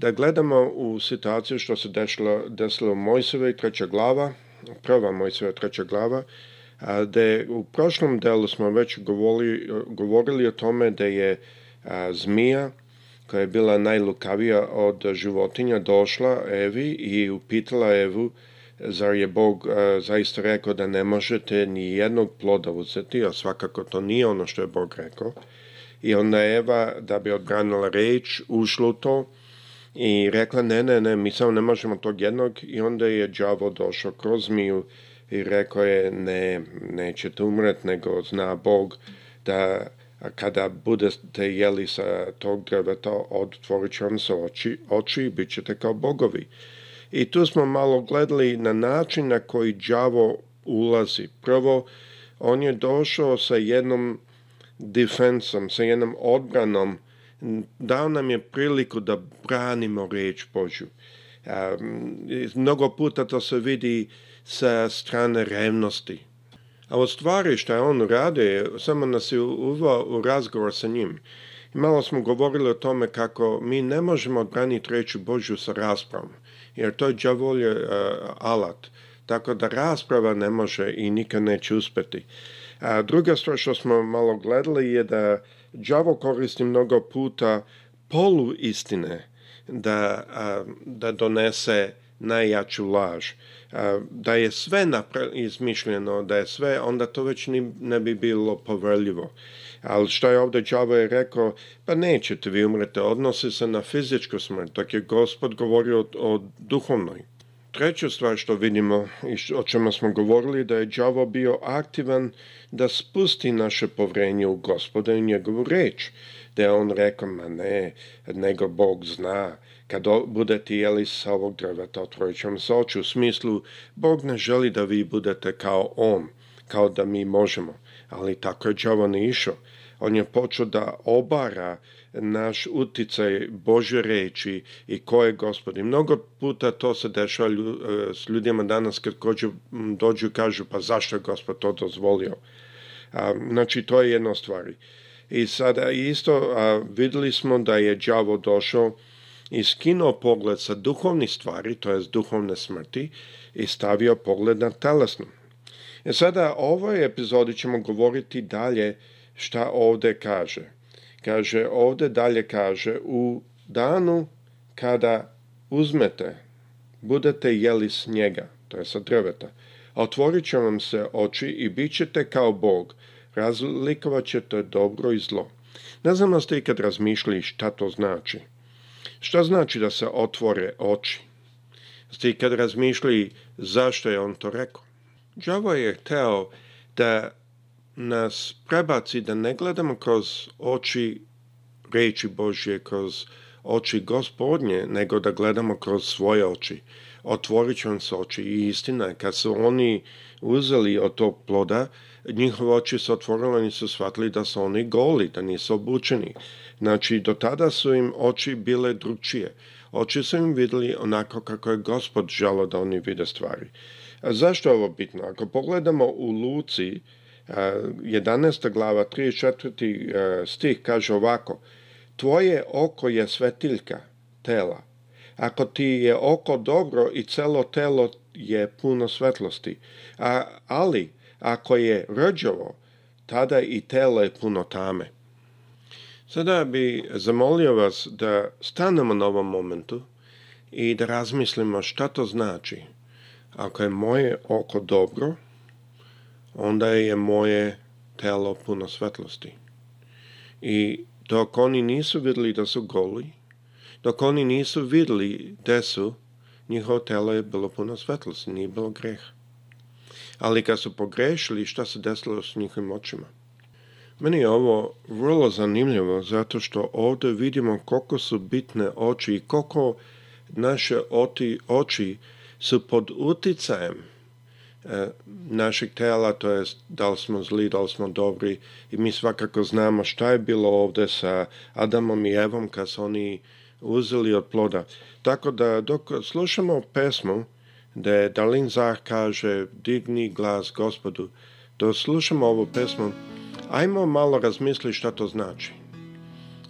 da gledamo u situaciju što se desilo, desilo Mojseve i treća glava, prva Mojseva treća glava, da je, u prošlom delu smo već govorili o tome da je zmija koja je bila najlukavija od životinja došla Evi i upitala Evu zar je Bog zaista rekao da ne možete ni jednog ploda uzeti, a svakako to nije ono što je Bog rekao. I onda Eva, da bi odbranila reč, ušla u to, i rekla ne, ne, ne, mi samo ne možemo tog jednog i onda je đavo došao kroz miju i rekao je ne, nećete umret, nego zna Bog da kada budete jeli sa tog drveta, otvorit će vam se oči, oči i bit ćete kao bogovi. I tu smo malo gledali na način na koji đavo ulazi. Prvo, on je došao sa jednom defensom, sa jednom odbranom dao nam je priliku da branimo riječ Božju. Mnogo puta to se vidi sa strane revnosti. A u stvari što on rade, samo nas je uvao u razgovor sa njim. I malo smo govorili o tome kako mi ne možemo braniti treću Božju sa raspravom, jer to je džavolje alat. Tako da rasprava ne može i nikad neće uspjeti. A druga stvar što smo malo gledali je da đavo koristi mnogo puta polu istine da, da donese najjaču laž. da je sve izmišljeno, da je sve, onda to već ni, ne bi bilo povrljivo. Ali što je ovdje đavo je rekao, pa nećete vi umrete, odnosi se na fizičku smrt, dok je gospod govorio o duhovnoj. Treća stvar što vidimo i o čemu smo govorili da je đavo bio aktivan da spusti naše povrenje u gospoda i njegovu reč. Da je on rekao, ma ne, nego Bog zna, kad budete jeli sa ovog drveta, otvorit će vam se oči. U smislu, Bog ne želi da vi budete kao On, kao da mi možemo. Ali tako je đavo ne išao. On je počeo da obara naš uticaj Bože reći i ko je i Mnogo puta to se dešava e, s ljudima danas kad dođu i kažu pa zašto je gospod to dozvolio. znači to je jedna stvar. I sada isto a, vidjeli smo da je đavo došao i skinuo pogled sa duhovnih stvari, to je duhovne smrti, i stavio pogled na telesnu. i e sada, ovoj epizodi ćemo govoriti dalje šta ovdje kaže. Kaže ovdje dalje kaže u danu kada uzmete, budete jeli snijega, to je sa drveta, a otvorit će vam se oči i bit ćete kao Bog, razlikovat ćete dobro i zlo. Ne znam ste ikad razmišljali šta to znači. Šta znači da se otvore oči? Ste ikad razmišljali zašto je on to rekao? Đavo je hteo da nas prebaci da ne gledamo kroz oči reči Božje, kroz oči gospodnje, nego da gledamo kroz svoje oči. Otvorit će vam se oči i istina je, kad su oni uzeli od tog ploda, njihove oči su otvorili oni su shvatili da su oni goli, da nisu obučeni. Znači, do tada su im oči bile drugčije. Oči su im videli onako kako je gospod želo da oni vide stvari. zašto je ovo bitno? Ako pogledamo u Luci, 11. glava 34. E, stih kaže ovako Tvoje oko je svetiljka tela. Ako ti je oko dobro i celo telo je puno svetlosti, a, ali ako je rđavo, tada i telo je puno tame. Sada bi zamolio vas da stanemo na ovom momentu i da razmislimo šta to znači. Ako je moje oko dobro, onda je moje telo puno svetlosti. I dok oni nisu vidjeli da su goli, dok oni nisu vidjeli gdje su, njihovo telo je bilo puno svetlosti, nije bilo greh. Ali kad su pogrešili, šta se desilo s njihovim očima? Meni je ovo vrlo zanimljivo zato što ovdje vidimo koliko su bitne oči i koliko naše oti, oči su pod uticajem E, našeg tela, to je da li smo zli, da li smo dobri i mi svakako znamo šta je bilo ovde sa Adamom i Evom kad su oni uzeli od ploda. Tako da dok slušamo pesmu da je Dalin Zah kaže digni glas gospodu, dok slušamo ovu pesmu, ajmo malo razmisliti šta to znači.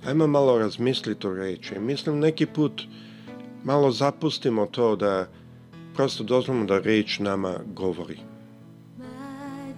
Ajmo malo razmisliti o I Mislim neki put malo zapustimo to da prosto dozvamo da reč nama govori. My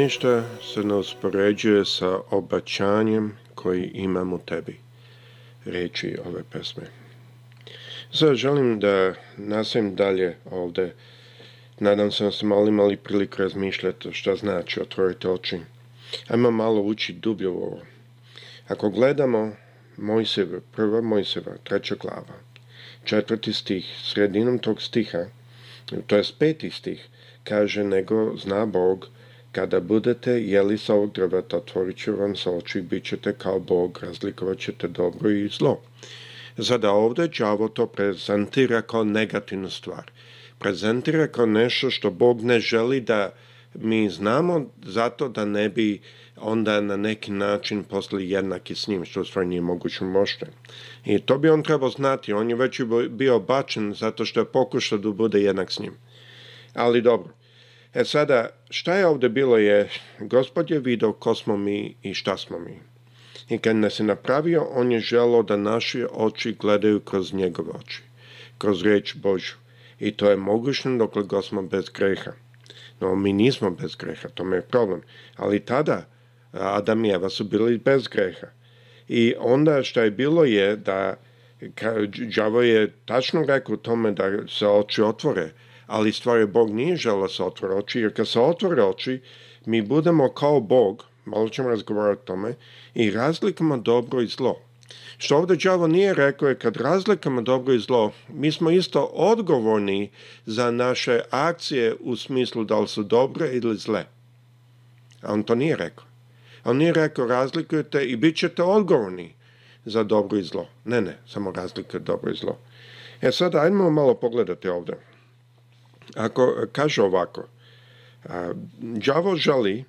Ništa se ne uspoređuje sa obaćanjem koji imam u tebi. Riječi ove pesme. Sada želim da nastavim dalje ovdje. Nadam se da ste malo imali priliku razmišljati što znači otvoriti oči. Ajmo malo ući dublje u ovo. Ako gledamo Mojseva, prva Mojseva, treća glava, četvrti stih, sredinom tog stiha, to je peti stih, kaže nego zna Bog kada budete jeli sa ovog drveta, otvorit će vam sa oči i bit ćete kao Bog, razlikovat ćete dobro i zlo. Zada ovdje đavo to prezentira kao negativnu stvar. Prezentira kao nešto što Bog ne želi da mi znamo zato da ne bi onda na neki način postali jednaki s njim, što u stvari nije moguće možda. I to bi on trebao znati, on je već bio bačen zato što je pokušao da bude jednak s njim. Ali dobro, E sada, šta je ovdje bilo je, gospod je vidio ko smo mi i šta smo mi. I kad nas je napravio, on je želo da naše oči gledaju kroz njegove oči, kroz riječ Božu. I to je mogućno dok god smo bez greha. No, mi nismo bez greha, to mi je problem. Ali tada Adam i Eva su bili bez greha. I onda šta je bilo je da, đavo je tačno rekao tome da se oči otvore, ali stvari Bog nije žela se otvore oči, jer kad se otvore oči, mi budemo kao Bog, malo ćemo razgovarati o tome, i razlikamo dobro i zlo. Što ovdje đavo nije rekao je kad razlikamo dobro i zlo, mi smo isto odgovorni za naše akcije u smislu da li su dobre ili zle. A on to nije rekao. On nije rekao razlikujete i bit ćete odgovorni za dobro i zlo. Ne, ne, samo razlikujete dobro i zlo. E sada, ajmo malo pogledati ovdje. Ako e, kaže ovako, e, đavo žali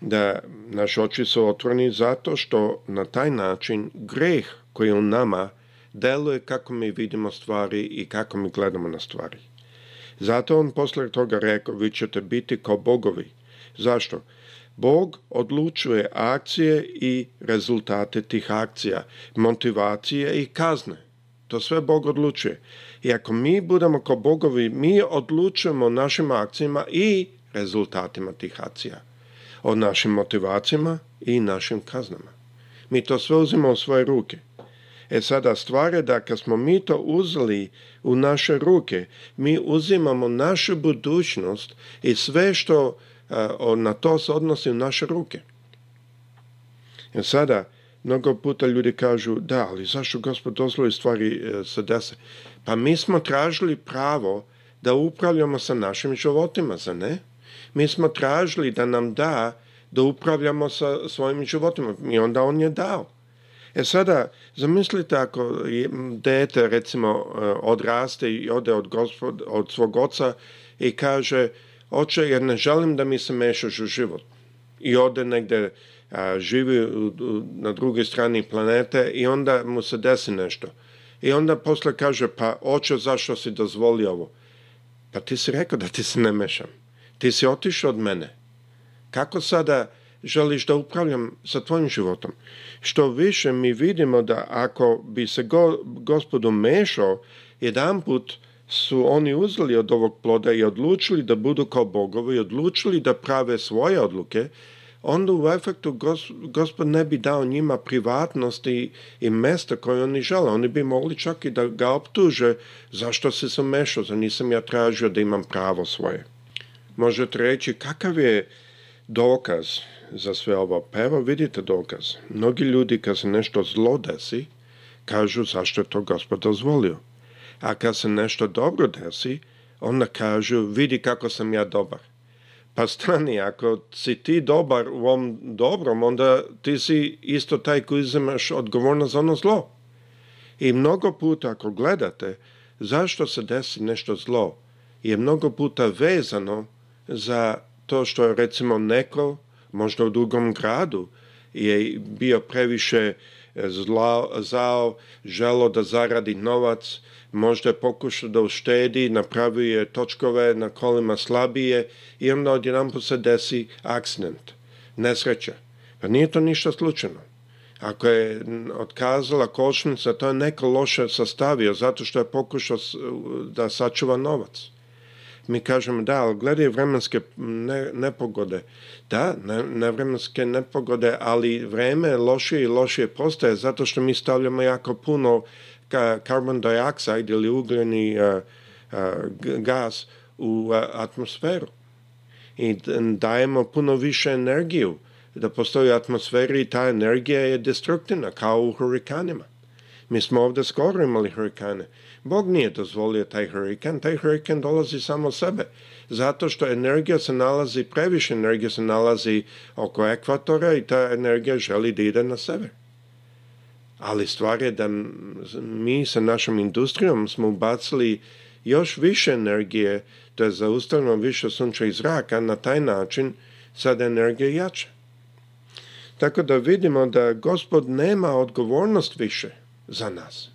da naši oči su otvoreni zato što na taj način greh koji je u nama deluje kako mi vidimo stvari i kako mi gledamo na stvari. Zato on poslije toga rekao, vi ćete biti kao bogovi. Zašto? Bog odlučuje akcije i rezultate tih akcija, motivacije i kazne. To sve Bog odlučuje. I ako mi budemo kao bogovi, mi odlučujemo o našim akcijama i rezultatima tih akcija. O našim motivacijama i našim kaznama. Mi to sve uzimo u svoje ruke. E sada stvar je da kad smo mi to uzeli u naše ruke, mi uzimamo našu budućnost i sve što e, na to se odnosi u naše ruke. E sada, mnogo puta ljudi kažu, da, ali zašto gospod dozvoli stvari e, se dese? Pa mi smo tražili pravo da upravljamo sa našim životima, za ne? Mi smo tražili da nam da da upravljamo sa svojim životima i onda on je dao. E sada, zamislite ako dete recimo e, odraste i ode od, gospod, od svog oca i kaže oče jer ne želim da mi se mešaš u život i ode negde živi na drugoj strani planete i onda mu se desi nešto i onda posle kaže, pa oče, zašto si dozvolio ovo? Pa ti si rekao da ti se ne mešam. Ti si otišao od mene. Kako sada želiš da upravljam sa tvojim životom? Što više mi vidimo da ako bi se gospodu mešao, jedan put su oni uzeli od ovog ploda i odlučili da budu kao bogovi, odlučili da prave svoje odluke, onda u efektu gospod ne bi dao njima privatnost i, i koje oni žele. Oni bi mogli čak i da ga optuže zašto se se mešao, za nisam ja tražio da imam pravo svoje. Možete reći kakav je dokaz za sve ovo. Pa evo vidite dokaz. Mnogi ljudi kad se nešto zlo desi, kažu zašto je to gospod dozvolio. A kad se nešto dobro desi, onda kažu vidi kako sam ja dobar pa strani, ako si ti dobar u ovom dobrom, onda ti si isto taj koji uzimaš odgovornost za ono zlo. I mnogo puta ako gledate zašto se desi nešto zlo, je mnogo puta vezano za to što je recimo neko, možda u drugom gradu, je bio previše zla, zao, želo da zaradi novac, možda je pokušao da uštedi, napravio točkove na kolima slabije i onda odjedanput se desi aksident, nesreća. Pa nije to ništa slučajno. Ako je otkazala košnica, to je neko loše sastavio zato što je pokušao da sačuva novac mi kažemo da, ali gledaj vremenske nepogode. Da, ne, vremenske nepogode, ali vreme lošije i lošije postaje zato što mi stavljamo jako puno ka, carbon dioxide ili ugljeni e, e, gas u e, atmosferu. I dajemo puno više energiju da postoji u atmosferi i ta energija je destruktivna, kao u hurikanima. Mi smo ovdje skoro imali hurikane Bog nije dozvolio taj hurikan, taj hurikan dolazi samo sebe, zato što energija se nalazi, previše energije se nalazi oko ekvatora i ta energija želi da ide na sever. Ali stvar je da mi sa našom industrijom smo ubacili još više energije, to je zaustavljeno više sunča i zraka, na taj način sada energija jača. Tako da vidimo da gospod nema odgovornost više za nas.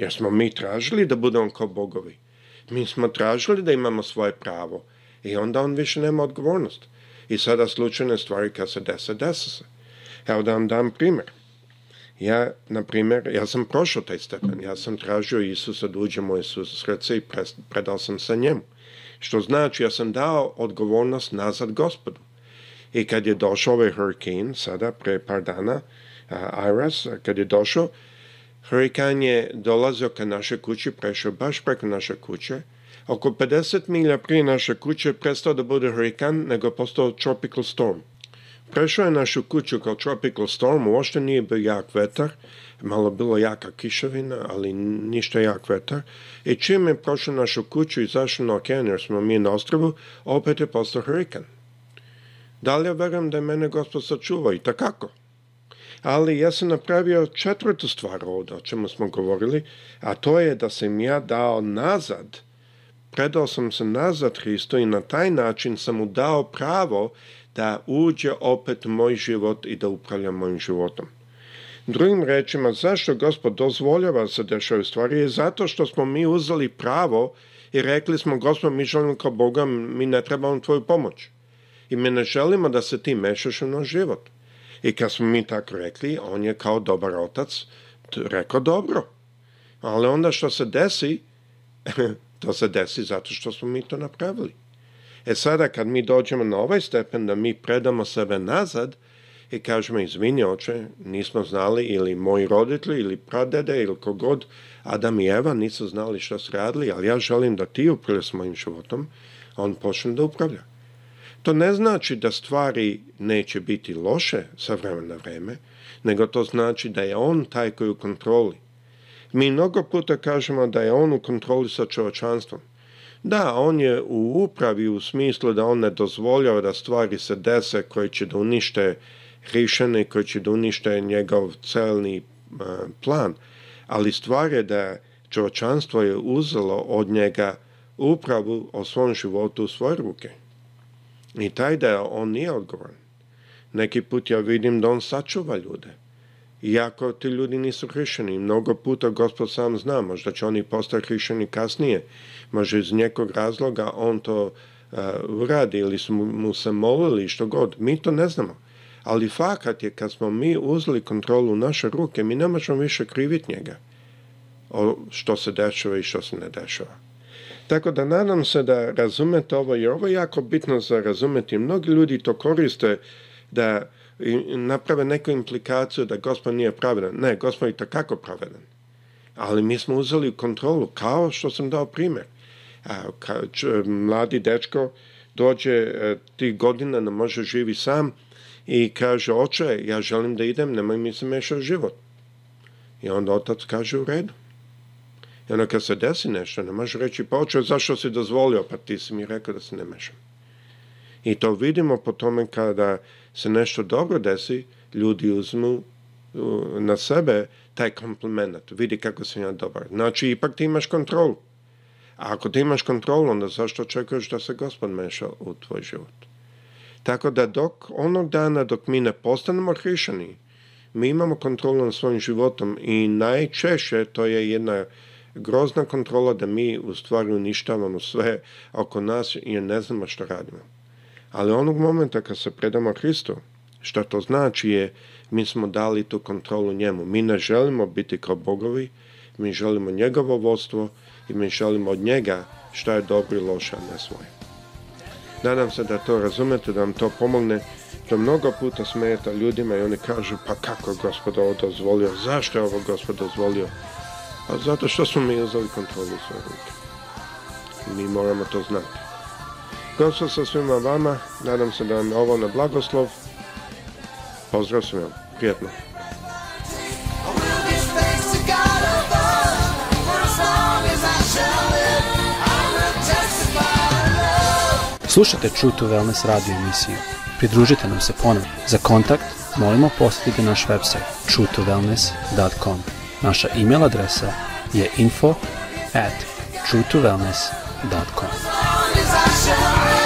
Jer smo mi tražili da on kao bogovi. Mi smo tražili da imamo svoje pravo. I onda on više nema odgovornost. I sada slučajne stvari kad se dese, dese se. Evo da vam dam primjer. Ja, na primjer, ja sam prošao taj stepen. Ja sam tražio Isusa da uđe moj Isus srce i predao sam se njemu. Što znači, ja sam dao odgovornost nazad gospodu. I kad je došao ovaj hurricane, sada, pre par dana, uh, Iris, kad je došao, Hurikan je dolazio ka našoj kući, prešao baš preko naše kuće. Oko 50 milja prije naše kuće prestao da bude hurikan, nego postao tropical storm. Prešao je našu kuću kao tropical storm, uošte nije bio jak vetar, malo bilo jaka kišovina, ali ništa jak vetar. I čim je prošao našu kuću i zašao na okean, jer smo mi na ostrovu, opet je postao li Dalje verujem da je mene gospod sačuvao i takako ali ja sam napravio četvrtu stvar ovdje o čemu smo govorili, a to je da sam ja dao nazad, predao sam se nazad Hristo i na taj način sam mu dao pravo da uđe opet u moj život i da upravlja mojim životom. Drugim rečima, zašto gospod dozvoljava se dešavaju stvari je zato što smo mi uzeli pravo i rekli smo, gospod, mi želimo kao Boga, mi ne trebamo tvoju pomoć. I mi ne želimo da se ti mešaš u naš život. I kad smo mi tako rekli, on je kao dobar otac rekao dobro. Ali onda što se desi, to se desi zato što smo mi to napravili. E sada kad mi dođemo na ovaj stepen da mi predamo sebe nazad i kažemo izvini oče, nismo znali ili moji roditelji ili pradede ili kogod Adam i Eva nisu znali što su radili, ali ja želim da ti upravljaš s mojim životom, on počne da upravlja. To ne znači da stvari neće biti loše sa vremena vreme, nego to znači da je on taj koji u kontroli. Mi mnogo puta kažemo da je on u kontroli sa čovečanstvom. Da, on je u upravi u smislu da on ne dozvoljava da stvari se dese koje će da unište Rišene, koje će da unište njegov celni e, plan, ali stvar je da čovečanstvo je uzelo od njega upravu o svom životu u svoje ruke. I taj da on nije odgovoran. Neki put ja vidim da on sačuva ljude. Iako ti ljudi nisu hrišeni, mnogo puta gospod sam zna, možda će oni postati hrišeni kasnije, možda iz nekog razloga on to uh, uradi ili su mu se molili što god. Mi to ne znamo. Ali fakat je kad smo mi uzeli kontrolu u naše ruke, mi ne možemo više krivit njega o što se dešava i što se ne dešava. Tako da nadam se da razumete ovo, jer ovo je jako bitno za razumjeti. Mnogi ljudi to koriste da naprave neku implikaciju da gospod nije pravedan. Ne, gospod je takako pravedan. Ali mi smo uzeli kontrolu, kao što sam dao primjer. A, mladi dečko dođe e, tih godina, ne može živi sam i kaže, oče, ja želim da idem, nemoj mi se mešati život. I onda otac kaže, u redu. I onda kad se desi nešto, ne možeš reći, pa oče, zašto si dozvolio? Pa ti si mi rekao da se ne mešam. I to vidimo po tome kada se nešto dobro desi, ljudi uzmu na sebe taj kompliment, vidi kako si ja dobar. Znači, ipak ti imaš kontrolu. A ako ti imaš kontrolu, onda zašto očekuješ da se gospod meša u tvoj život? Tako da dok onog dana dok mi ne postanemo hrišani, mi imamo kontrolu nad svojim životom i najčešće to je jedna grozna kontrola da mi u stvari uništavamo sve oko nas i ne znamo što radimo. Ali onog momenta kad se predamo Hristu, što to znači je mi smo dali tu kontrolu njemu. Mi ne želimo biti kao bogovi, mi želimo njegovo vodstvo i mi želimo od njega što je dobro i loše, na ne Nadam se da to razumete, da vam to pomogne. To mnogo puta smeta ljudima i oni kažu pa kako je gospod ovo dozvolio, zašto je ovo gospod dozvolio. A zato što smo mi uzeli kontrolu u svoje Mi moramo to znati. Gospod sa svima vama, nadam se da vam je ovo na blagoslov. Pozdrav svima, prijetno. Slušajte True to Wellness radio emisiju. Pridružite nam se ponovno. Za kontakt molimo posjetite naš website truetowellness.com. Naša e-mail adresa je info at true2wellness.com. Hvala.